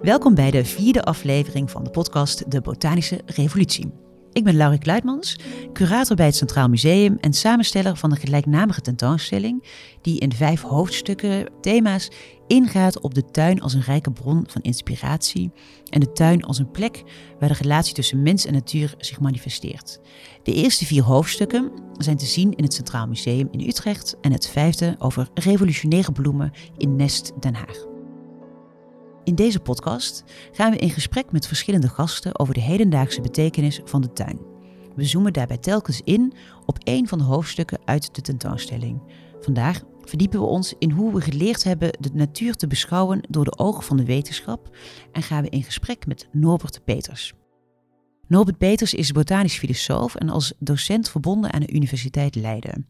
Welkom bij de vierde aflevering van de podcast De Botanische Revolutie. Ik ben Laurie Kluitmans, curator bij het Centraal Museum en samensteller van de gelijknamige tentoonstelling, die in vijf hoofdstukken thema's ingaat op de tuin als een rijke bron van inspiratie en de tuin als een plek waar de relatie tussen mens en natuur zich manifesteert. De eerste vier hoofdstukken zijn te zien in het Centraal Museum in Utrecht en het vijfde over revolutionaire bloemen in Nest Den Haag. In deze podcast gaan we in gesprek met verschillende gasten over de hedendaagse betekenis van de tuin. We zoomen daarbij telkens in op één van de hoofdstukken uit de tentoonstelling. Vandaag verdiepen we ons in hoe we geleerd hebben de natuur te beschouwen door de ogen van de wetenschap en gaan we in gesprek met Norbert Peters. Norbert Peters is botanisch filosoof en als docent verbonden aan de Universiteit Leiden.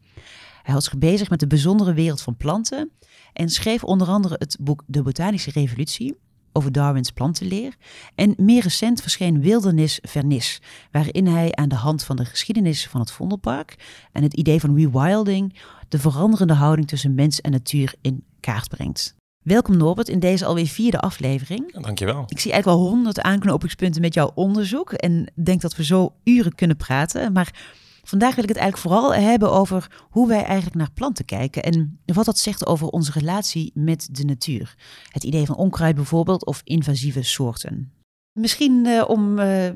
Hij had zich bezig met de bijzondere wereld van planten en schreef onder andere het boek De Botanische Revolutie over Darwins plantenleer. En meer recent verscheen Wildernis Vernis, waarin hij aan de hand van de geschiedenis van het Vondelpark en het idee van rewilding de veranderende houding tussen mens en natuur in kaart brengt. Welkom Norbert in deze alweer vierde aflevering. Dankjewel. Ik zie eigenlijk wel honderd aanknopingspunten met jouw onderzoek en denk dat we zo uren kunnen praten. Maar Vandaag wil ik het eigenlijk vooral hebben over hoe wij eigenlijk naar planten kijken en wat dat zegt over onze relatie met de natuur. Het idee van onkruid bijvoorbeeld of invasieve soorten. Misschien uh, om uh,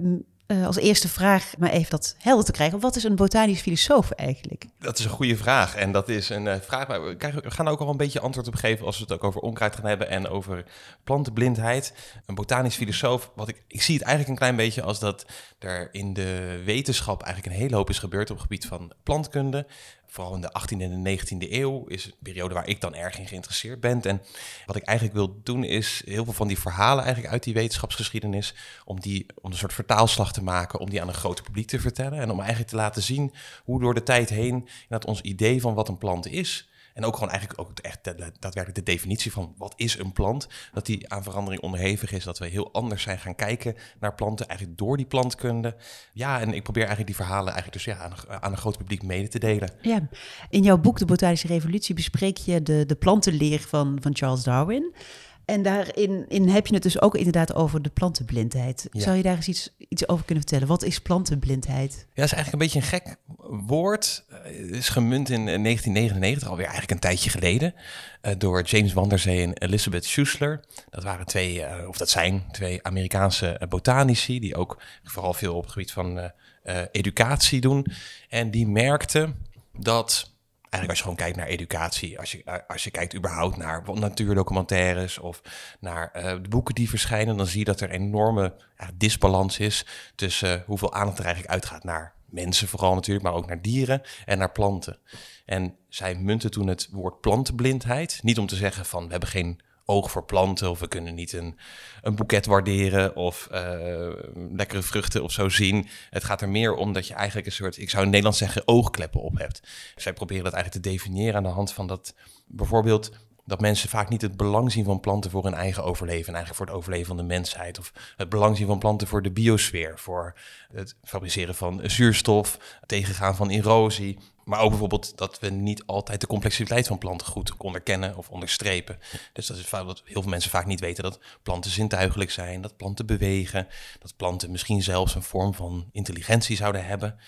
uh, als eerste vraag maar even dat helder te krijgen. Wat is een botanisch filosoof eigenlijk? Dat is een goede vraag. En dat is een uh, vraag waar we, we gaan ook al een beetje antwoord op geven als we het ook over onkruid gaan hebben en over plantenblindheid. Een botanisch filosoof, wat ik, ik zie het eigenlijk een klein beetje als dat er in de wetenschap eigenlijk een hele hoop is gebeurd op het gebied van plantkunde vooral in de 18e en de 19e eeuw, is een periode waar ik dan erg in geïnteresseerd ben. En wat ik eigenlijk wil doen, is heel veel van die verhalen eigenlijk uit die wetenschapsgeschiedenis, om die om een soort vertaalslag te maken, om die aan een groot publiek te vertellen. En om eigenlijk te laten zien hoe door de tijd heen dat ons idee van wat een plant is, en ook gewoon eigenlijk ook echt daadwerkelijk de definitie van wat is een plant. Dat die aan verandering onderhevig is. Dat we heel anders zijn gaan kijken naar planten. Eigenlijk door die plantkunde. Ja, en ik probeer eigenlijk die verhalen eigenlijk dus ja, aan, aan een groot publiek mede te delen. Ja, in jouw boek De Botanische Revolutie bespreek je de, de plantenleer van, van Charles Darwin. En daarin in heb je het dus ook inderdaad over de plantenblindheid. Zou je daar eens iets, iets over kunnen vertellen? Wat is plantenblindheid? Ja, dat is eigenlijk een beetje een gek woord. Het is gemunt in 1999, alweer eigenlijk een tijdje geleden, uh, door James Wanderzee en Elizabeth Schussler. Dat waren twee, of dat zijn twee Amerikaanse eh, botanici, die ook vooral veel op het gebied van uh, educatie doen. En die merkten dat eigenlijk als je gewoon kijkt naar educatie, als je, eh, als je kijkt überhaupt naar natuurdocumentaires of naar uh, de boeken die verschijnen, dan zie je dat er enorme disbalans is tussen uh, hoeveel aandacht er eigenlijk uitgaat naar mensen vooral natuurlijk, maar ook naar dieren en naar planten. En zij munten toen het woord plantenblindheid, niet om te zeggen van we hebben geen oog voor planten of we kunnen niet een, een boeket waarderen of uh, lekkere vruchten of zo zien. Het gaat er meer om dat je eigenlijk een soort, ik zou in Nederland zeggen, oogkleppen op hebt. Zij proberen dat eigenlijk te definiëren aan de hand van dat bijvoorbeeld dat mensen vaak niet het belang zien van planten voor hun eigen overleven. En eigenlijk voor het overleven van de mensheid. Of het belang zien van planten voor de biosfeer. Voor het fabriceren van zuurstof, tegengaan van erosie. Maar ook bijvoorbeeld dat we niet altijd de complexiteit van planten goed onderkennen of onderstrepen. Dus dat is vaak wat heel veel mensen vaak niet weten: dat planten zintuigelijk zijn, dat planten bewegen, dat planten misschien zelfs een vorm van intelligentie zouden hebben.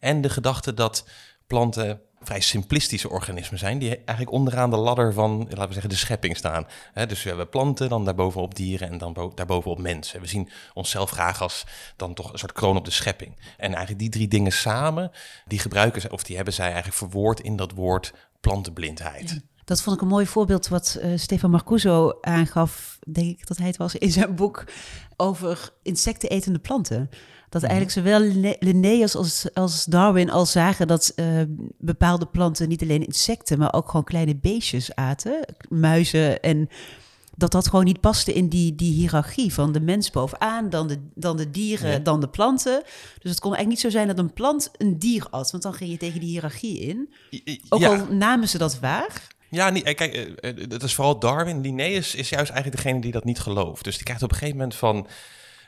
En de gedachte dat planten vrij simplistische organismen zijn, die eigenlijk onderaan de ladder van, laten we zeggen, de schepping staan. dus we hebben planten, dan daarbovenop dieren en dan daarbovenop mensen. We zien onszelf graag als dan toch een soort kroon op de schepping. En eigenlijk die drie dingen samen, die gebruiken ze, of die hebben zij eigenlijk verwoord in dat woord plantenblindheid. Dat vond ik een mooi voorbeeld wat uh, Stefan Marcuso aangaf, denk ik dat hij het was, in zijn boek over insectenetende planten. Dat eigenlijk zowel Linnaeus als, als Darwin al zagen dat uh, bepaalde planten niet alleen insecten, maar ook gewoon kleine beestjes aten, muizen en dat dat gewoon niet paste in die, die hiërarchie van de mens bovenaan, dan de, dan de dieren, dan de planten. Dus het kon eigenlijk niet zo zijn dat een plant een dier at, want dan ging je tegen die hiërarchie in. Ook al namen ze dat waar. Ja, niet, eh, kijk, het is vooral Darwin. Linnaeus is juist eigenlijk degene die dat niet gelooft. Dus die krijgt op een gegeven moment van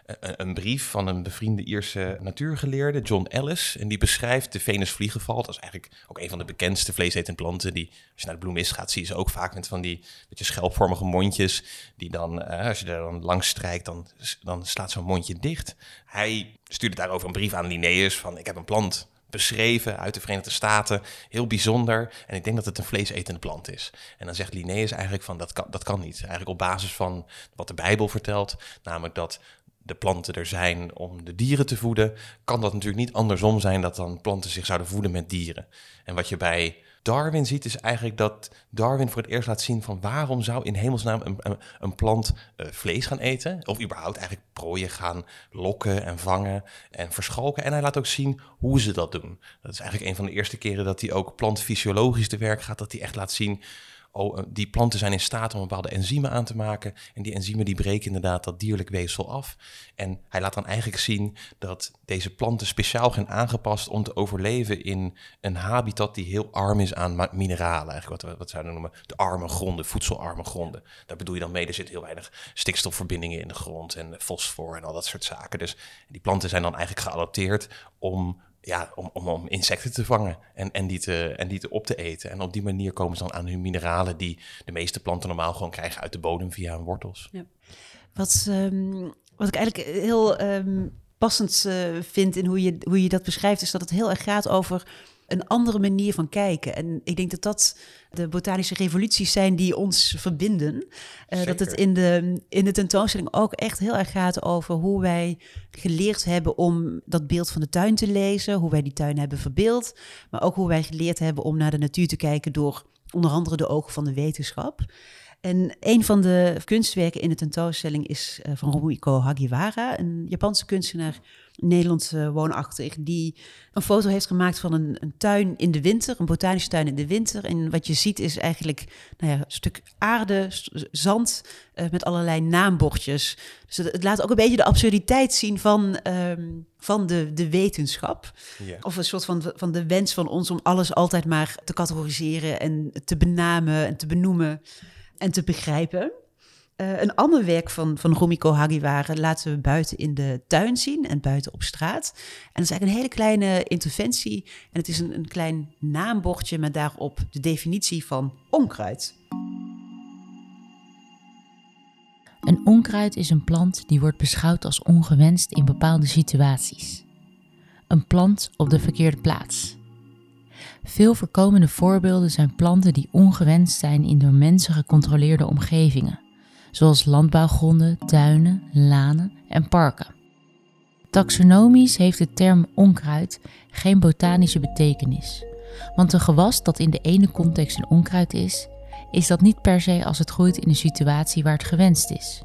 een, een, brief van een bevriende Ierse natuurgeleerde, John Ellis. En die beschrijft de venusvliegenval. Dat is eigenlijk ook een van de bekendste vleesetende planten. Die, als je naar de bloemist gaat, zie je ze ook vaak met van die beetje schelpvormige mondjes. Die dan, uh, als je er dan langs strijkt, dan, dan slaat zo'n mondje dicht. Hij stuurde daarover een brief aan Linnaeus van ik heb een plant beschreven uit de Verenigde Staten. Heel bijzonder. En ik denk dat het een vleesetende plant is. En dan zegt Linnaeus eigenlijk van dat dat kan niet. Eigenlijk op basis van wat de Bijbel vertelt. Namelijk dat de planten er zijn om de dieren te voeden, kan dat natuurlijk niet andersom zijn dat dan planten zich zouden voeden met dieren. En wat je bij Darwin ziet, is eigenlijk dat Darwin voor het eerst laat zien van waarom zou in hemelsnaam een, een, plant uh, vlees gaan eten, of überhaupt eigenlijk prooien gaan lokken en vangen en verschalken. En hij laat ook zien hoe ze dat doen. Dat is eigenlijk een van de eerste keren dat hij ook plantfysiologisch te werk gaat, dat hij echt laat zien oh, eh, die planten zijn in staat om bepaalde enzymen aan te maken. En die enzymen die breken inderdaad dat dierlijk weefsel af. En hij laat dan eigenlijk zien dat deze planten speciaal zijn aangepast om te overleven in een habitat die heel arm is aan mineralen. Eigenlijk wat wat zouden noemen de arme gronden, voedselarme gronden. Daar bedoel je dan mee, er zit heel weinig stikstofverbindingen in de grond en fosfor en al dat soort zaken. Dus die planten zijn dan eigenlijk geadapteerd om ja, om, om, om, insecten te vangen en, en, die te, en die te op te eten. En op die manier komen ze dan aan hun mineralen die de meeste planten normaal gewoon krijgen uit de bodem via hun wortels. Ja. Wat, um, wat ik eigenlijk heel um, passend uh, vind in hoe je, hoe je dat beschrijft, is dat het heel erg gaat over een andere manier van kijken. En ik denk dat dat de botanische revoluties zijn die ons verbinden. Uh, dat het in de, in de tentoonstelling ook echt heel erg gaat over hoe wij geleerd hebben om dat beeld van de tuin te lezen, hoe wij die tuin hebben verbeeld, maar ook hoe wij geleerd hebben om naar de natuur te kijken door onder andere de ogen van de wetenschap. En een van de kunstwerken in de tentoonstelling is uh, van Rumiko Hagiwara, een Japanse kunstenaar Nederland uh, woonachtig, die een foto heeft gemaakt van een, een, tuin in de winter, een botanische tuin in de winter. En wat je ziet is eigenlijk nou ja, een stuk aarde, zand uh, met allerlei naambordjes. Dus het, laat ook een beetje de absurditeit zien van, um, van de, de wetenschap. Yeah. Of een soort van, van de wens van ons om alles altijd maar te categoriseren en te benamen en te benoemen en te begrijpen. Uh, een ander werk van, van Romiko Hagiwara laten we buiten in de tuin zien en buiten op straat. En dat is eigenlijk een hele kleine interventie. En het is een, een klein naambordje met daarop de definitie van onkruid. Een onkruid is een plant die wordt beschouwd als ongewenst in bepaalde situaties. Een plant op de verkeerde plaats. Veel voorkomende voorbeelden zijn planten die ongewenst zijn in door mensen gecontroleerde omgevingen zoals landbouwgronden, tuinen, lanen en parken. Taxonomisch heeft de term onkruid geen botanische betekenis, want een gewas dat in de ene context een onkruid is, is dat niet per se als het groeit in een situatie waar het gewenst is.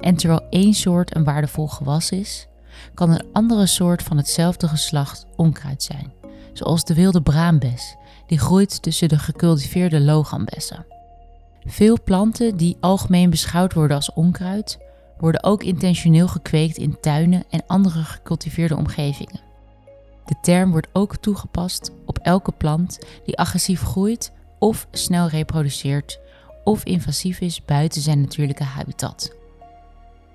En terwijl één soort een waardevol gewas is, kan een andere soort van hetzelfde geslacht onkruid zijn, zoals de wilde braambes, die groeit tussen de gecultiveerde logambessen. Veel planten die algemeen beschouwd worden als onkruid, worden ook intentioneel gekweekt in tuinen en andere gecultiveerde omgevingen. De term wordt ook toegepast op elke plant die agressief groeit of snel reproduceert of invasief is buiten zijn natuurlijke habitat.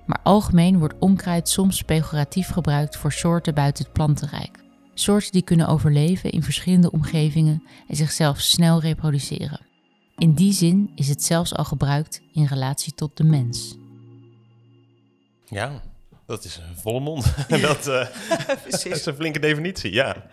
Maar algemeen wordt onkruid soms pejoratief gebruikt voor soorten buiten het plantenrijk. Soorten die kunnen overleven in verschillende omgevingen en zichzelf snel reproduceren. In die zin is het zelfs al gebruikt in relatie tot de mens. Ja, dat is een volle mond. dat, uh, is een flinke definitie, ja.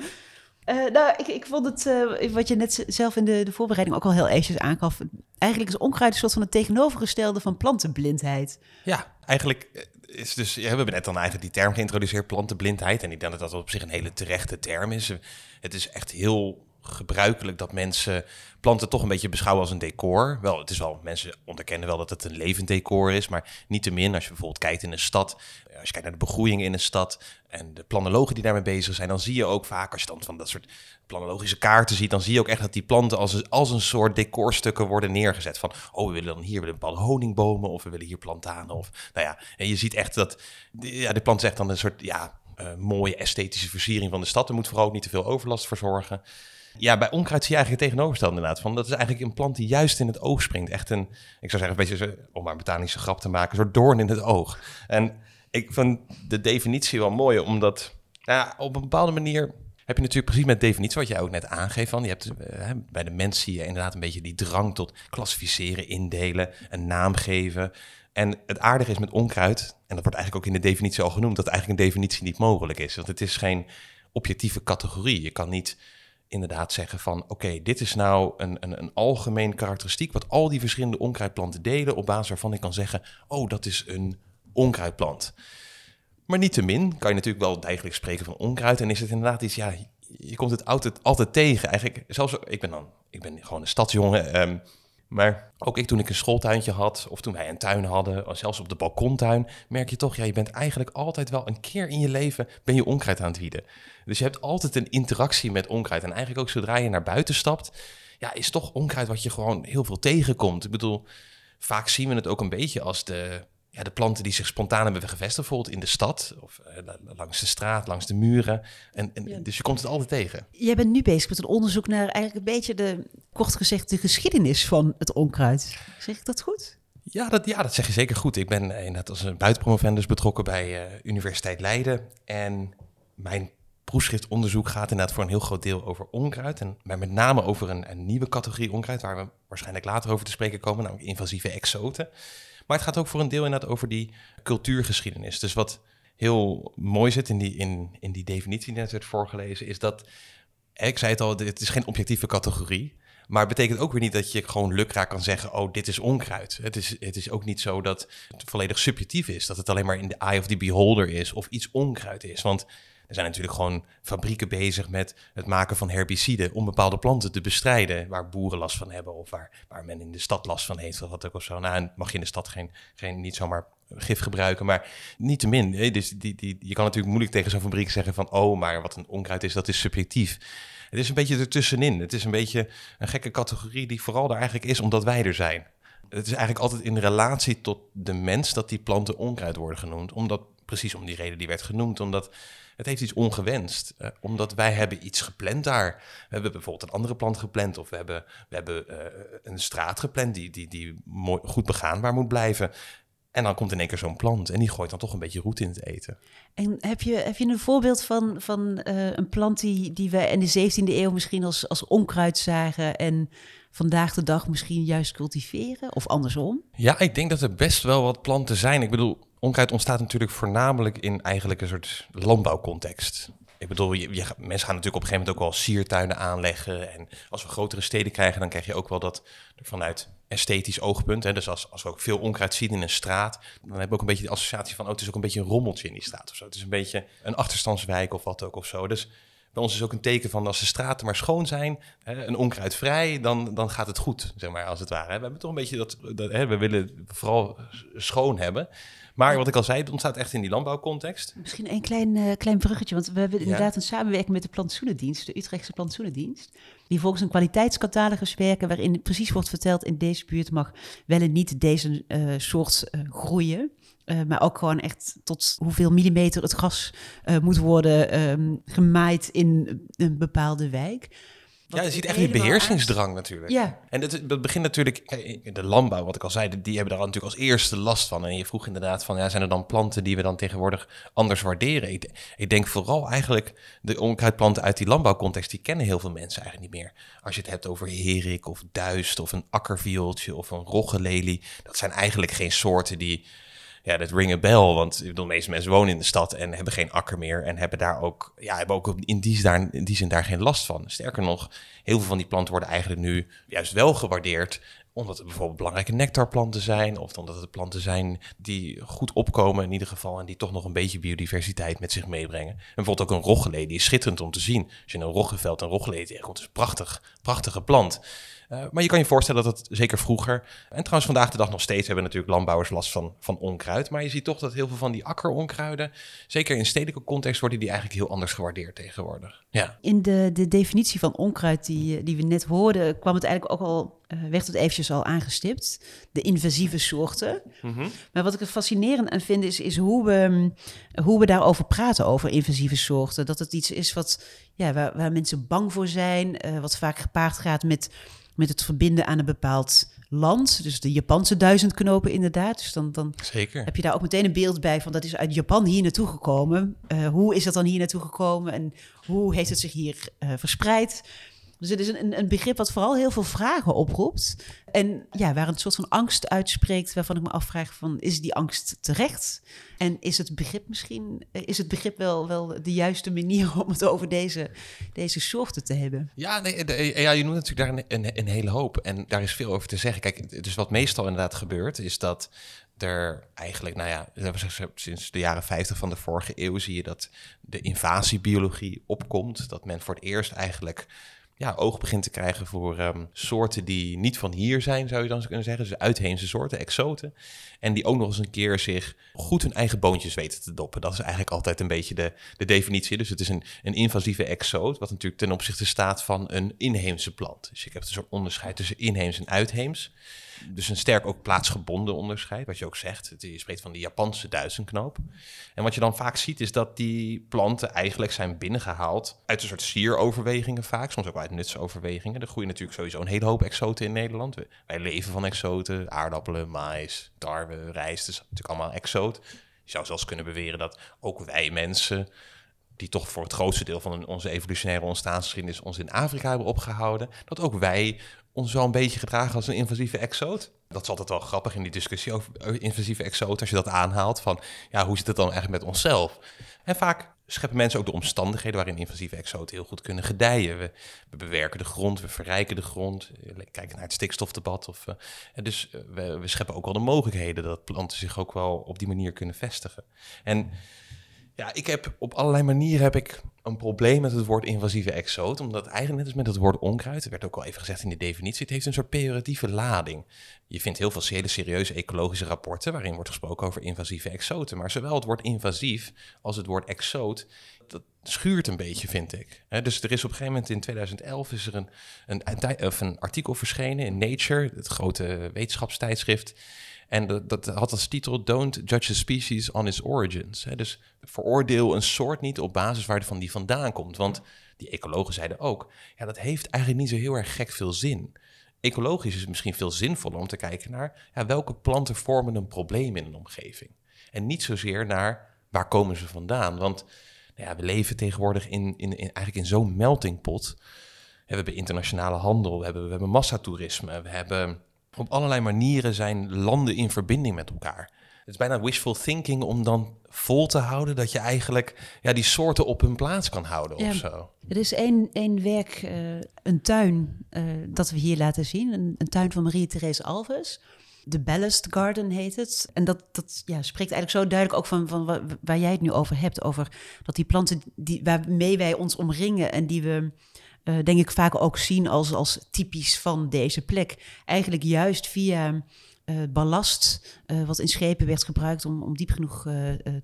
Uh, nou, ik, ik vond het, uh, wat je net zelf in de, de voorbereiding ook al heel eventjes aangaf. Eigenlijk is onkruid een soort van het tegenovergestelde van plantenblindheid. Ja, eigenlijk is dus, ja, we hebben net dan eigenlijk die term geïntroduceerd, plantenblindheid. En ik denk dat dat op zich een hele terechte term is. Het is echt heel gebruikelijk dat mensen planten toch een beetje beschouwen als een decor. Wel, het is wel, mensen onderkennen wel dat het een levend decor is, maar niet te min als je bijvoorbeeld kijkt in een stad, als je kijkt naar de begroeiing in een stad en de planologen die daarmee bezig zijn, dan zie je ook vaak, als je dan van dat soort planologische kaarten ziet, dan zie je ook echt dat die planten als, als een soort decorstukken worden neergezet. Van, oh, we willen dan hier willen bepaalde honingbomen of we willen hier plantanen. Of, nou ja, en je ziet echt dat, ja, de plant echt dan een soort, ja, uh, mooie esthetische versiering van de stad. Er moet vooral ook niet te veel overlast voor zorgen. Ja, bij onkruid zie je eigenlijk het tegenovergestelde inderdaad. Van, dat is eigenlijk een plant die juist in het oog springt. Echt een, ik zou zeggen, een beetje, om maar botanische grap te maken, een soort doorn in het oog. En Ik vind de definitie wel mooi, omdat nou op een bepaalde manier heb je natuurlijk precies met definitie wat jij ook net aangeeft. Van. Je hebt, uh, bij de mens zie je inderdaad een beetje die drang tot klassificeren, indelen, een naam geven. En het aardige is met onkruid, en dat wordt eigenlijk ook in de definitie al genoemd, dat eigenlijk een definitie niet mogelijk is. Want het is geen objectieve categorie. Je kan niet inderdaad zeggen van oké, dit is nou een, een, een algemeen karakteristiek wat al die verschillende onkruidplanten delen, op basis waarvan ik kan zeggen, oh, dat is een onkruidplant. Maar niettemin kan je natuurlijk wel degelijk spreken van onkruid en is het inderdaad iets, ja, je komt het altijd, altijd tegen. Eigenlijk, zelfs, ik ben dan, ik ben gewoon een stadsjongen, um, maar ook ik toen ik een schooltuintje had, of toen wij een tuin hadden, of zelfs op de balkontuin, merk je toch, ja, je bent eigenlijk altijd wel een keer in je leven, ben je onkruid aan het wieden. Dus je hebt altijd een interactie met onkruid. En eigenlijk ook zodra je naar buiten stapt, ja, is toch onkruid wat je gewoon heel veel tegenkomt. Ik bedoel, vaak zien we het ook een beetje als de, ja, de planten die zich spontaan hebben gevestigd, bijvoorbeeld in de stad of uh, langs de straat, langs de muren. En, en Dus je komt het altijd tegen. Jij bent nu bezig met een onderzoek naar eigenlijk een beetje de, kort gezegd, de geschiedenis van het onkruid. Zeg ik dat goed? Ja dat, ja, dat zeg je zeker goed. Ik ben inderdaad als een buitenpromovendus betrokken bij uh, Universiteit Leiden. En mijn proefschriftonderzoek gaat inderdaad voor een heel groot deel over onkruid. En maar met name over een, een, nieuwe categorie onkruid, waar we waarschijnlijk later over te spreken komen, namelijk invasieve exoten. Maar het gaat ook voor een deel inderdaad over die cultuurgeschiedenis. Dus wat heel mooi zit in die, in, in die definitie die net werd voorgelezen, is dat, ik zei het al, het is geen objectieve categorie. Maar het betekent ook weer niet dat je gewoon lukraak kan zeggen: Oh, dit is onkruid. Het is, het is ook niet zo dat het volledig subjectief is. Dat het alleen maar in de eye of the beholder is of iets onkruid is. Want er zijn natuurlijk gewoon fabrieken bezig met het maken van herbiciden om bepaalde planten te bestrijden waar boeren last van hebben of waar, waar men in de stad last van heeft of wat ook of zo. Nou, mag je in de stad geen, geen, niet zomaar gif gebruiken, maar niet te min. Dus die, die, je kan natuurlijk moeilijk tegen zo'n fabriek zeggen van oh, maar wat een onkruid is, dat is subjectief. Het is een beetje ertussenin. Het is een beetje een gekke categorie die vooral er eigenlijk is omdat wij er zijn. Het is eigenlijk altijd in relatie tot de mens dat die planten onkruid worden genoemd. Omdat, precies om die reden die werd genoemd, omdat het heeft iets ongewenst. Uh, omdat wij hebben iets gepland daar. We hebben bijvoorbeeld een andere plant gepland. Of we hebben, we hebben uh, een straat gepland die, die, die mooi, goed begaanbaar moet blijven. En dan komt in één keer zo'n plant en die gooit dan toch een beetje roet in het eten. En heb je, heb je een voorbeeld van, van uh, een plant die, die we in de 17e eeuw misschien als, als onkruid zagen en vandaag de dag misschien juist cultiveren of andersom? Ja, ik denk dat er best wel wat planten zijn. Ik bedoel, onkruid ontstaat natuurlijk voornamelijk in eigenlijk een soort landbouwcontext. Ik bedoel, je, je, mensen gaan natuurlijk op een gegeven moment ook wel siertuinen aanleggen. En als we grotere steden krijgen, dan krijg je ook wel dat vanuit esthetisch oogpunt. Hè, dus als, als we ook veel onkruid zien in een straat, dan hebben we ook een beetje de associatie van, oh, het is ook een beetje een rommeltje in die straat of zo. Het is een beetje een achterstandswijk of wat ook of zo. Dus bij ons is ook een teken van als de straten maar schoon zijn, hè, een onkruidvrij, dan, dan gaat het goed, zeg maar, als het ware. We hebben toch een beetje dat, dat hè, we willen vooral schoon hebben. Maar wat ik al zei, het ontstaat echt in die landbouwcontext. Misschien een klein, uh, klein bruggetje, want we hebben inderdaad een samenwerking met de plantsoenendienst, de Utrechtse plantsoenendienst, die volgens een kwaliteitscatalogus werken waarin precies wordt verteld in deze buurt mag wel en niet deze uh, soort uh, groeien. Uh, maar ook gewoon echt tot hoeveel millimeter het gras uh, moet worden um, gemaaid in een bepaalde wijk. Ja, je ziet echt die beheersingsdrang natuurlijk. Ja. En dat, dat begint natuurlijk, in de landbouw, wat ik al zei, die hebben daar natuurlijk als eerste last van. En je vroeg inderdaad van, ja, zijn er dan planten die we dan tegenwoordig anders waarderen? Ik, ik denk vooral eigenlijk de onkruidplanten uit die landbouwcontext, die kennen heel veel mensen eigenlijk niet meer. Als je het hebt over herik of duist of een akkerviooltje of een roggelelie, dat zijn eigenlijk geen soorten die ja, dat ring a bell. Want ik bedoel, de meeste mensen wonen in de stad en hebben geen akker meer. En hebben daar ook, ja, hebben ook in die, daar, in die zin daar geen last van. Sterker nog, heel veel van die planten worden eigenlijk nu juist wel gewaardeerd omdat het bijvoorbeeld belangrijke nectarplanten zijn, of omdat het planten zijn die goed opkomen in ieder geval en die toch nog een beetje biodiversiteit met zich meebrengen. En bijvoorbeeld ook een roggelee, die is schitterend om te zien. Als je een roggeveld een roggelee tegenkomt, is een prachtig, prachtige plant. Uh, maar je kan je voorstellen dat het zeker vroeger, en trouwens vandaag de dag nog steeds, hebben natuurlijk landbouwers last van, van onkruid. Maar je ziet toch dat heel veel van die akkeronkruiden, zeker in stedelijke context, worden die eigenlijk heel anders gewaardeerd tegenwoordig. Ja. In de, de definitie van onkruid die, die we net hoorden, kwam het eigenlijk ook al eh, werd het eventjes al aangestipt. De invasieve soorten. Mhm. Maar wat ik er fascinerend aan vind, is, is hoe, we, hoe we daarover praten, over invasieve soorten. Dat het iets is wat, ja, waar, waar mensen bang voor zijn, eh, wat vaak gepaard gaat met, met het verbinden aan een bepaald land. Dus de Japanse duizendknopen inderdaad. Dus dan, dan Zeker. heb je daar ook meteen een beeld bij van dat is uit Japan hier naartoe gekomen. Eh, hoe is dat dan hier naartoe gekomen en hoe heeft het zich hier verspreid? Dus het is een, een begrip wat vooral heel veel vragen oproept. En ja, waar een soort van angst uitspreekt, waarvan ik me afvraag van, is die angst terecht? En is het begrip misschien, eh, is het begrip wel, wel de juiste manier om het over deze, deze soorten te hebben? Ja, nee, ja, je noemt natuurlijk daar een, een, een hele hoop. En daar is veel over te zeggen. Kijk, dus wat meestal inderdaad gebeurt, is dat er eigenlijk, nou ja, sinds de jaren 50 van de vorige eeuw zie je dat de invasiebiologie opkomt. Dat men voor het eerst eigenlijk ja, oog begint te krijgen voor ehm, soorten die niet van hier zijn, zou je dan kunnen zeggen. Dus uitheemse soorten, exoten. En die ook nog eens een keer zich goed hun eigen boontjes weten te doppen. Dat is eigenlijk altijd een beetje de, de definitie. Dus het is een, een invasieve exoot, wat natuurlijk ten opzichte staat van een inheemse plant. Dus je hebt een soort onderscheid tussen inheems en uitheems. Dus een sterk ook plaatsgebonden onderscheid, wat je ook zegt. Het- Je spreekt van de Japanse duizendknoop. En wat je dan vaak ziet, is dat die planten eigenlijk zijn binnengehaald uit een soort sieroverwegingen vaak, soms ook uit nutsoverwegingen. Er groeien natuurlijk sowieso een hele hoop exoten in Nederland. Wij leven van exoten, aardappelen, maïs, tarwe, rijst, dus natuurlijk allemaal exoot. Je zou zelfs kunnen beweren dat ook wij mensen, die toch voor het grootste deel van onze evolutionaire ontstaansgeschiedenis ons in Afrika hebben opgehouden, dat ook wij ons wel een beetje gedragen als een invasieve exoot. Dat is altijd wel grappig in die discussie over invasieve exoten, als je dat aanhaalt van, ja, hoe zit het dan eigenlijk met onszelf? En vaak scheppen mensen ook de omstandigheden waarin invasieve exoten heel goed kunnen gedijen. We, we bewerken de grond, we verrijken de grond, eh, kijken naar het stikstofdebat. Of, eh, en dus eh, we, we scheppen ook wel de mogelijkheden dat planten zich ook wel op die manier kunnen vestigen. En ja, ik heb op allerlei manieren heb ik een probleem met het woord invasieve exoot. Omdat eigenlijk net als met het woord onkruid, er werd ook al even gezegd in de definitie, het heeft een soort pejoratieve lading. Je vindt heel veel hele serieuze ecologische rapporten waarin wordt gesproken over invasieve exoten. Maar zowel het woord invasief als het woord exoot, dat schuurt een beetje, vind ik. Dus er is op een gegeven moment in 2011 is er een, een, een artikel verschenen in Nature, het grote wetenschapstijdschrift. En dat, had als titel Don't judge a species on its origins. Dus veroordeel een soort niet op basis waarvan die vandaan komt. Want die ecologen zeiden ook, ja, dat heeft eigenlijk niet zo heel erg gek veel zin. Ecologisch is het misschien veel zinvoller om te kijken naar ja, welke planten vormen een probleem in een omgeving. En niet zozeer naar waar komen ze vandaan. Want nou ja, we leven tegenwoordig in, in, in, eigenlijk in zo'n meltingpot. We hebben internationale handel, we hebben, we hebben massatoerisme, we hebben op allerlei manieren zijn landen in verbinding met elkaar. Het is bijna wishful thinking om dan vol te houden dat je eigenlijk ja, die soorten op hun plaats kan houden Ja. of zo. Er is één, één werk, eh, een tuin, eh, dat we hier laten zien. Een, een tuin van Marie-Therese Alves. De Ballast Garden heet het. En dat, dat ja, spreekt eigenlijk zo duidelijk ook van, van wa- waar, jij het nu over hebt. Over dat die planten die, waarmee wij ons omringen en die we, eh, denk ik, vaak ook zien als, als typisch van deze plek. Eigenlijk juist via eh, ballast, eh, wat in schepen werd gebruikt om, om diep genoeg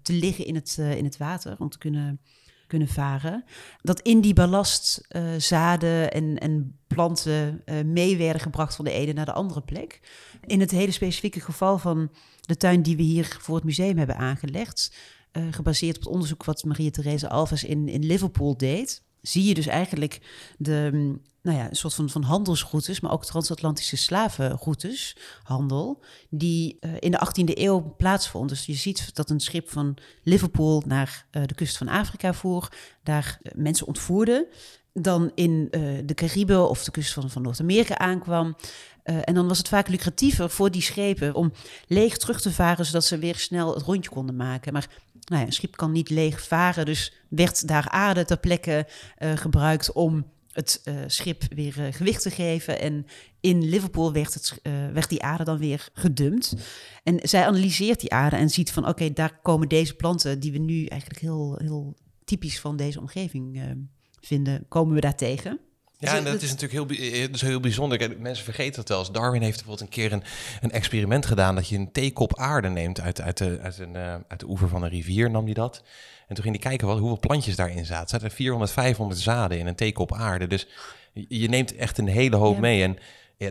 te liggen in het, in het water, om te kunnen, kunnen varen. Dat in die ballast zaden en, en planten mee werden gebracht van de ene naar de andere plek. In het hele specifieke geval van de tuin die we hier voor het museum hebben aangelegd, gebaseerd op het onderzoek wat Maria-Therese Alves in, in Liverpool deed, zie je dus eigenlijk de, mm, nou ja, een soort van, van handelsroutes, maar ook transatlantische slavenroutes, handel, die eh, in de 18e eeuw plaatsvond. Dus je ziet dat een schip van Liverpool naar eh, de kust van Afrika voer, daar eh, mensen ontvoerde, dan in de Cariben of de kust van, van Noord-Amerika aankwam. En dan was het vaak lucratiever voor die schepen om leeg terug te varen, zodat ze weer snel het rondje konden maken. Maar nou een schip kan niet leeg varen, dus werd daar aarde ter plekke eh, gebruikt om het eh, schip weer eh, gewicht te geven. En in Liverpool werd, het, werd die aarde dan weer gedumpt. En zij analyseert die aarde en ziet van oké, daar komen deze planten die we nu eigenlijk heel, heel typisch van deze omgeving vinden, komen we daar tegen. Ja, Dus en dat is natuurlijk heel, eh, dat is heel bijzonder. Mensen vergeten dat wel eens. Darwin heeft bijvoorbeeld een keer een, een experiment gedaan... dat je een theekop aarde neemt uit, uit, de, uit, een, eh, uit de oever van een rivier, nam hij dat. En toen ging hij kijken wat, hoeveel plantjes daarin zaten. Er zaten 400, 500 zaden in een theekop aarde. Dus je je neemt echt een hele hoop Ja. mee. En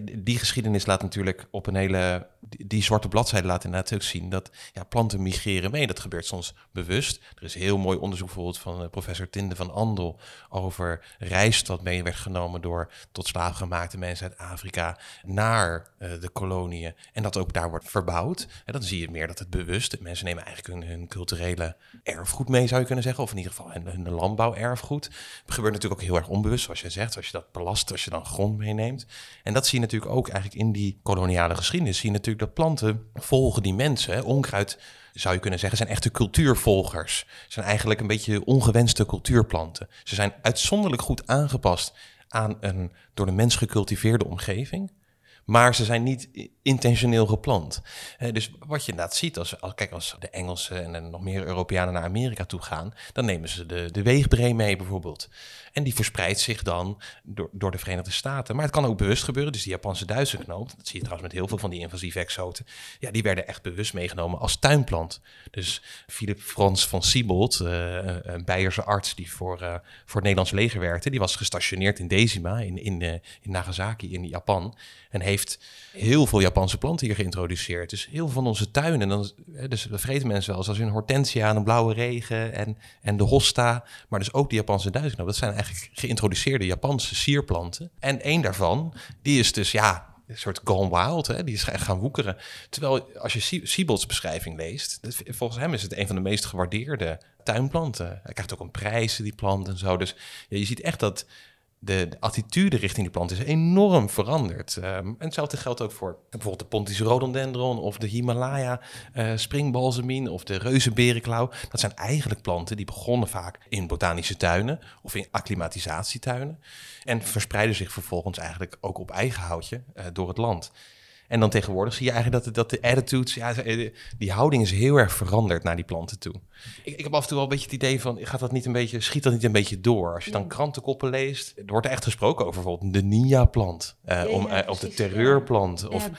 die geschiedenis laat natuurlijk op een hele. Die, zwarte bladzijde laat inderdaad ook zien dat ja, planten migreren mee. Dat gebeurt soms bewust. Er is heel mooi onderzoek bijvoorbeeld van uh, professor Tinde van Andel over rijst wat mee werd genomen door tot slaafgemaakte mensen uit Afrika naar uh, de koloniën. En dat ook daar wordt verbouwd. En dan zie je meer dat het bewust. Mensen nemen eigenlijk hun, culturele erfgoed mee, zou je kunnen zeggen. Of in ieder geval hun, hun landbouwerfgoed. Het gebeurt natuurlijk ook heel erg onbewust, zoals je zegt. Als je dat belast, als je dan grond meeneemt. En dat zie je natuurlijk ook eigenlijk in die koloniale geschiedenis. Zie je natuurlijk dat planten volgen die mensen. Onkruid zou je kunnen zeggen, zijn echte cultuurvolgers. Ze zijn eigenlijk een beetje ongewenste cultuurplanten. Ze zijn uitzonderlijk goed aangepast aan een door de mens gecultiveerde omgeving. Maar ze zijn niet intentioneel geplant. dus wat je inderdaad ziet, als, kijk, als de Engelsen en nog meer Europeanen naar Amerika toe gaan, dan nemen ze de, de weegbree mee bijvoorbeeld. En die verspreidt zich dan door, door de Verenigde Staten. Maar het kan ook bewust gebeuren. Dus die Japanse Duitse knoop, dat zie je trouwens met heel veel van die invasieve exoten. Ja, die werden echt bewust meegenomen als tuinplant. Dus Philip Frans van Siebold, uh, een Beierse arts die voor, uh, voor het Nederlands leger werkte, die was gestationeerd in Dezima, in, in, in Nagasaki in Japan. En heel veel Japanse planten hier geïntroduceerd. Dus heel veel van onze tuinen. Dan, dus dat vergeten mensen wel. Zoals een hortensia en een blauwe regen en, en de hosta. Maar dus ook de Japanse duizendknoop. Dat zijn eigenlijk geïntroduceerde Japanse sierplanten. En één daarvan, die is dus ja, een soort gone wild. Hè? Die is gaan woekeren. Terwijl als je Siebold's beschrijving leest, volgens hem is het een van de meest gewaardeerde tuinplanten. Hij krijgt ook een prijs, die plant en zo. Dus ja, je ziet echt dat de, attitude richting die plant is enorm veranderd. Um, en hetzelfde geldt ook voor bijvoorbeeld de Pontische rhododendron of de Himalaya uh, springbalsemien of de reuzenberenklauw. Dat zijn eigenlijk planten die begonnen vaak in botanische tuinen of in acclimatisatietuinen en verspreiden zich vervolgens eigenlijk ook op eigen houtje uh, door het land. En dan tegenwoordig zie je eigenlijk dat, dat de attitudes, ja, eh, die houding is heel erg veranderd naar die planten toe. Ik, ik heb af en toe wel een beetje het idee van, gaat dat niet een beetje, schiet dat niet een beetje door? Als je dan krantenkoppen leest, er wordt echt gesproken over bijvoorbeeld de Nia-plant, uh, om, uh, of de terreurplant. Of,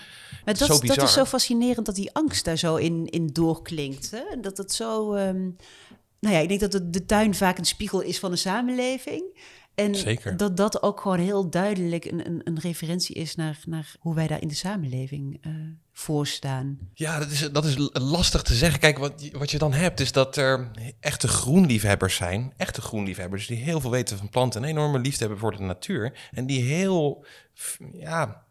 maar dat, dat is zo fascinerend dat die angst daar zo in, in doorklinkt. Hè? Dat het zo... Um, nou ja, ik denk dat de, de tuin vaak een spiegel is van de samenleving. En Zeker. dat dat ook gewoon heel duidelijk een, een, een, referentie is naar, naar hoe wij daar in de samenleving uh, voor staan. Ja, dat is, dat is lastig te zeggen. Kijk, wat, wat je dan hebt is dat er echte groenliefhebbers zijn. Echte groenliefhebbers die heel veel weten van planten. Een enorme liefde hebben voor de natuur. En die heel, ja,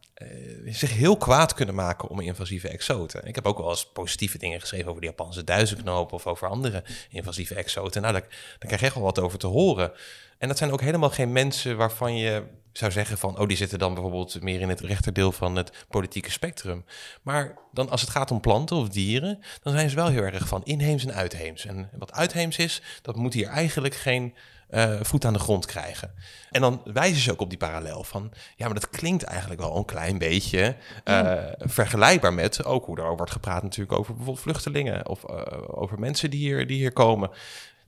zich heel kwaad kunnen maken om invasieve exoten. Ik heb ook wel eens positieve dingen geschreven over de Japanse duizendknoop of over andere invasieve exoten. Nou, daar, daar krijg je echt wel wat over te horen. En dat zijn ook helemaal geen mensen waarvan je zou zeggen van, oh, die zitten dan bijvoorbeeld meer in het rechterdeel van het politieke spectrum. Maar dan als het gaat om planten of dieren, dan zijn ze wel heel erg van inheems en uitheems. En wat uitheems is, dat moet hier eigenlijk geen uh, voet aan de grond krijgen. En dan wijzen ze ook op die parallel van, ja, maar dat klinkt eigenlijk wel een klein beetje uh, vergelijkbaar met ook hoe er wordt gepraat natuurlijk over bijvoorbeeld vluchtelingen of uh, over mensen die hier, die hier komen.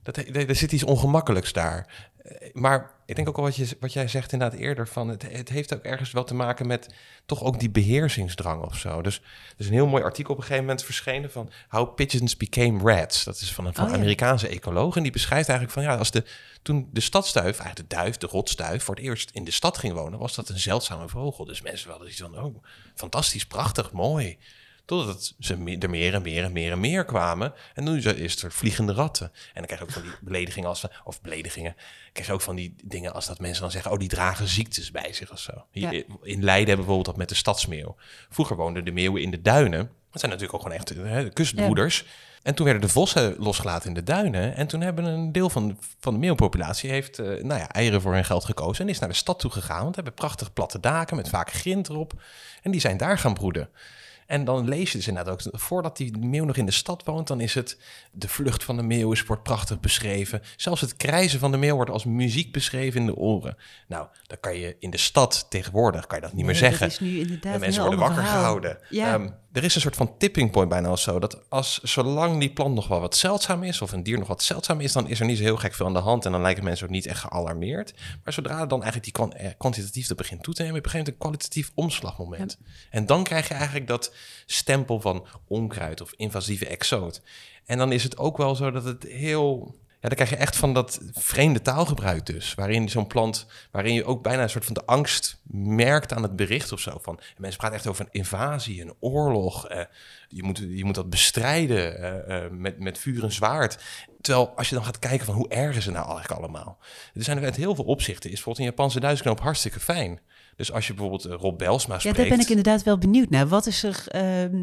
Dat, er zit iets ongemakkelijks daar. Eh, maar ik denk ook al wat, je, wat jij zegt inderdaad eerder, van het, het heeft ook ergens wel te maken met toch ook die beheersingsdrang of zo. Dus er is een heel mooi artikel op een gegeven moment verschenen van How Pigeons Became Rats. Dat is van een, van oh, Amerikaanse ecoloog en die beschrijft eigenlijk van ja, als de, toen de stadstuif, eigenlijk de duif, de rotstuif, voor het eerst in de stad ging wonen, was dat een zeldzame vogel. Dus mensen hadden iets van, oh, fantastisch, prachtig, mooi. Totdat ze er meer en meer en meer en meer kwamen. En nu is er vliegende ratten. En dan krijg je ook van die beledigingen als... Of beledigingen. Krijg je ook van die dingen als dat mensen dan zeggen... Oh, die dragen ziektes bij zich of zo. Hier, In Leiden hebben we bijvoorbeeld dat met de stadsmeeuw. Vroeger woonden de meeuwen in de duinen. Dat zijn natuurlijk ook gewoon echt hè, kustbroeders. En toen werden de vossen losgelaten in de duinen. En toen hebben een deel van, van de meeuwpopulatie heeft uh, nou ja, eieren voor hun geld gekozen. En is naar de stad toe gegaan. Want hebben prachtig platte daken met vaak grind erop. En die zijn daar gaan broeden. En dan lees je dus inderdaad ook, voordat die meeuw nog in de stad woont, dan is het de vlucht van de meeuw is, wordt prachtig beschreven. Zelfs het krijzen van de meeuw wordt als muziek beschreven in de oren. Nou, dan kan je in de stad tegenwoordig, kan je dat niet meer zeggen. is nu inderdaad en mensen worden wakker gehouden. Ja. Ehm, er is een soort van tipping point bijna of zo. Dat als zolang die plant nog wel wat zeldzaam is, of een dier nog wat zeldzaam is, dan is er niet zo heel gek veel aan de hand. En dan lijken mensen ook niet echt gealarmeerd. Maar zodra dan eigenlijk die eh, kwantitatief dat begint toe te nemen, begint een kwalitatief omslagmoment. En dan krijg je eigenlijk dat stempel van onkruid of invasieve exoot. En dan is het ook wel zo dat het heel dan krijg je echt van dat vreemde taalgebruik dus. Waarin zo'n plant, waarin je ook bijna een soort van de angst merkt aan het bericht of zo. Van, mensen praten echt over een invasie, een oorlog. Eh, je, moet, je moet dat bestrijden eh, eh, met, met vuur en zwaard. Terwijl als je dan gaat kijken van hoe erg is het nou eigenlijk allemaal. Er zijn er uit heel veel opzichten. Is bijvoorbeeld een Japanse duizendknoop hartstikke fijn. Dus als je bijvoorbeeld eh, Rob Belsma spreekt... Ja, daar ben ik inderdaad wel benieuwd naar. Wat is er... Uh,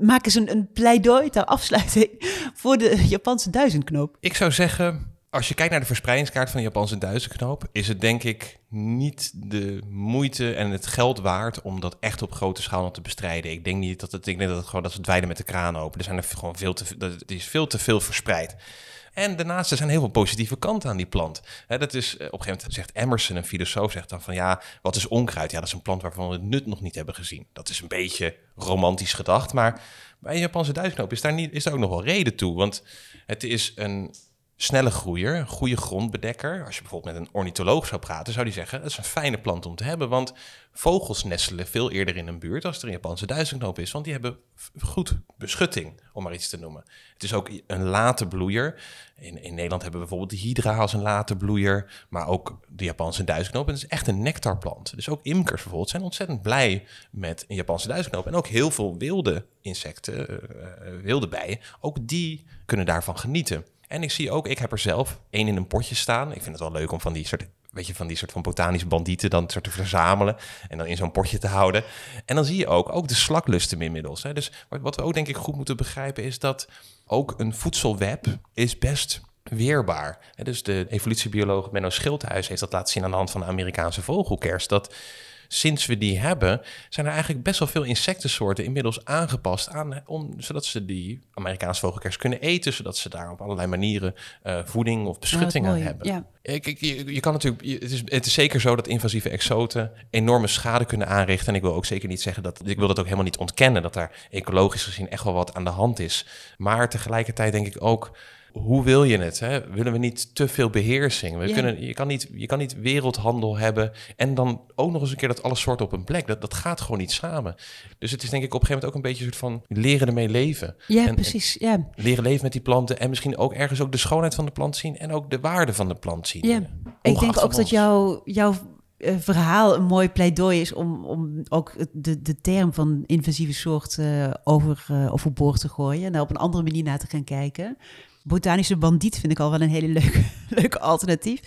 maak eens een, een pleidooi ter afsluiting voor de Japanse duizendknoop. Ik zou zeggen, als je kijkt naar de verspreidingskaart van de Japanse duizendknoop... is het denk ik niet de moeite en het geld waard om dat echt op grote schaal nog te bestrijden. Ik denk niet dat het, ik denk dat het gewoon dat ze het wijden met de kraan open. Er zijn er gewoon veel te, dat, is veel te veel verspreid. En daarnaast er zijn heel veel positieve kanten aan die plant. dat is, eh, op een gegeven moment zegt Emerson, een filosoof, zegt dan van ja, wat is onkruid? Ja, dat is een plant waarvan we het nut nog niet hebben gezien. Dat is een beetje romantisch gedacht, maar bij een Japanse duizendknoop is daar, niet, is daar ook nog wel reden toe. Want het is een snelle groeier, een goede grondbedekker. Als je bijvoorbeeld met een ornitholoog zou praten, zou die zeggen: dat is een fijne plant om te hebben, want vogels nestelen veel eerder in een buurt als er een Japanse duizendknoop is, want die hebben goed beschutting, om maar iets te noemen. Het is ook een late bloeier. In, in Nederland hebben we bijvoorbeeld de hydra als een late bloeier, maar ook de Japanse duizendknoop. En het is echt een nectarplant. Dus ook imkers bijvoorbeeld zijn ontzettend blij met een Japanse duizendknoop. En ook heel veel wilde insecten, uh, wilde bijen, ook die kunnen daarvan genieten. En ik zie ook, ik heb er zelf één in een potje staan. Ik vind het wel leuk om van die soort, weet je, van die soort van botanische bandieten dan soort te verzamelen en dan in zo'n potje te houden. En dan zie je ook, ook de slaklusten inmiddels. Hè. Dus wat we ook denk ik goed moeten begrijpen is dat ook een voedselweb is best weerbaar. Dus de evolutiebioloog Menno Schildhuis heeft dat laten zien aan de hand van de Amerikaanse vogelkers. Dat sinds we die hebben, zijn er eigenlijk best wel veel insectensoorten inmiddels aangepast aan, om, zodat ze die Amerikaanse vogelkers kunnen eten, zodat ze daar op allerlei manieren uh, voeding of beschutting aan hebben. Ja. Ik, je, je, kan natuurlijk, het is, het is zeker zo dat invasieve exoten enorme schade kunnen aanrichten. En ik wil ook zeker niet zeggen dat, ik wil dat ook helemaal niet ontkennen, dat daar ecologisch gezien echt wel wat aan de hand is. Maar tegelijkertijd denk ik ook, hoe wil je het? Hè? Willen we niet te veel beheersing? We kunnen, je, kan niet, je kan niet wereldhandel hebben en dan ook nog eens een keer dat alle soorten op een plek. Dat, dat gaat gewoon niet samen. Dus het is denk ik op een gegeven moment ook een beetje een soort van leren ermee leven. Ja, precies. Ja. Leren leven met die planten en misschien ook ergens ook de schoonheid van de plant zien en ook de waarde van de plant zien. Ja, ik denk ook dat jouw jouw uh, verhaal een mooi pleidooi is om, om ook de, de term van invasieve soort uh, over, uh, overboord te gooien en daar op een andere manier naar te gaan kijken botanische bandiet vind ik al wel een hele leuke, leuke alternatief.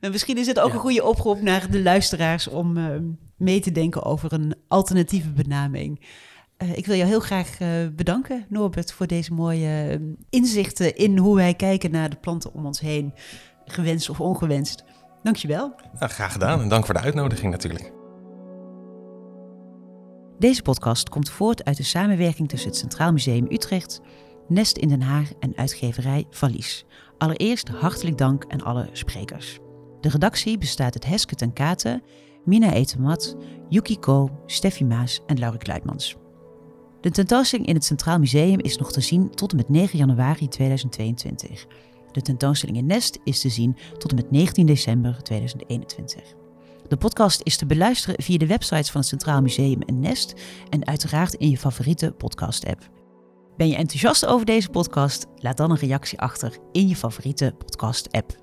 Maar misschien is het ook een goede oproep naar de luisteraars om uh, mee te denken over een alternatieve benaming. Uh, ik wil jou heel graag uh, bedanken, Norbert, voor deze mooie inzichten in hoe wij kijken naar de planten om ons heen, gewenst of ongewenst. Dankjewel. Nou, graag gedaan en dank voor de uitnodiging natuurlijk. Deze podcast komt voort uit de samenwerking tussen het Centraal Museum Utrecht Nest in Den Haag en uitgeverij Valies. Allereerst hartelijk dank aan alle sprekers. De redactie bestaat uit Heske ten Katen, Mina Etemat, Yuki Ko, Steffi Maas en Laurie Kluitmans. De tentoonstelling in het Centraal Museum is nog te zien tot en met 9 januari 2022. De tentoonstelling in Nest is te zien tot en met 19 december 2021. De podcast is te beluisteren via de websites van het Centraal Museum en Nest en uiteraard in je favoriete podcast-app. Ben je enthousiast over deze podcast? Laat dan een reactie achter in je favoriete podcast-app.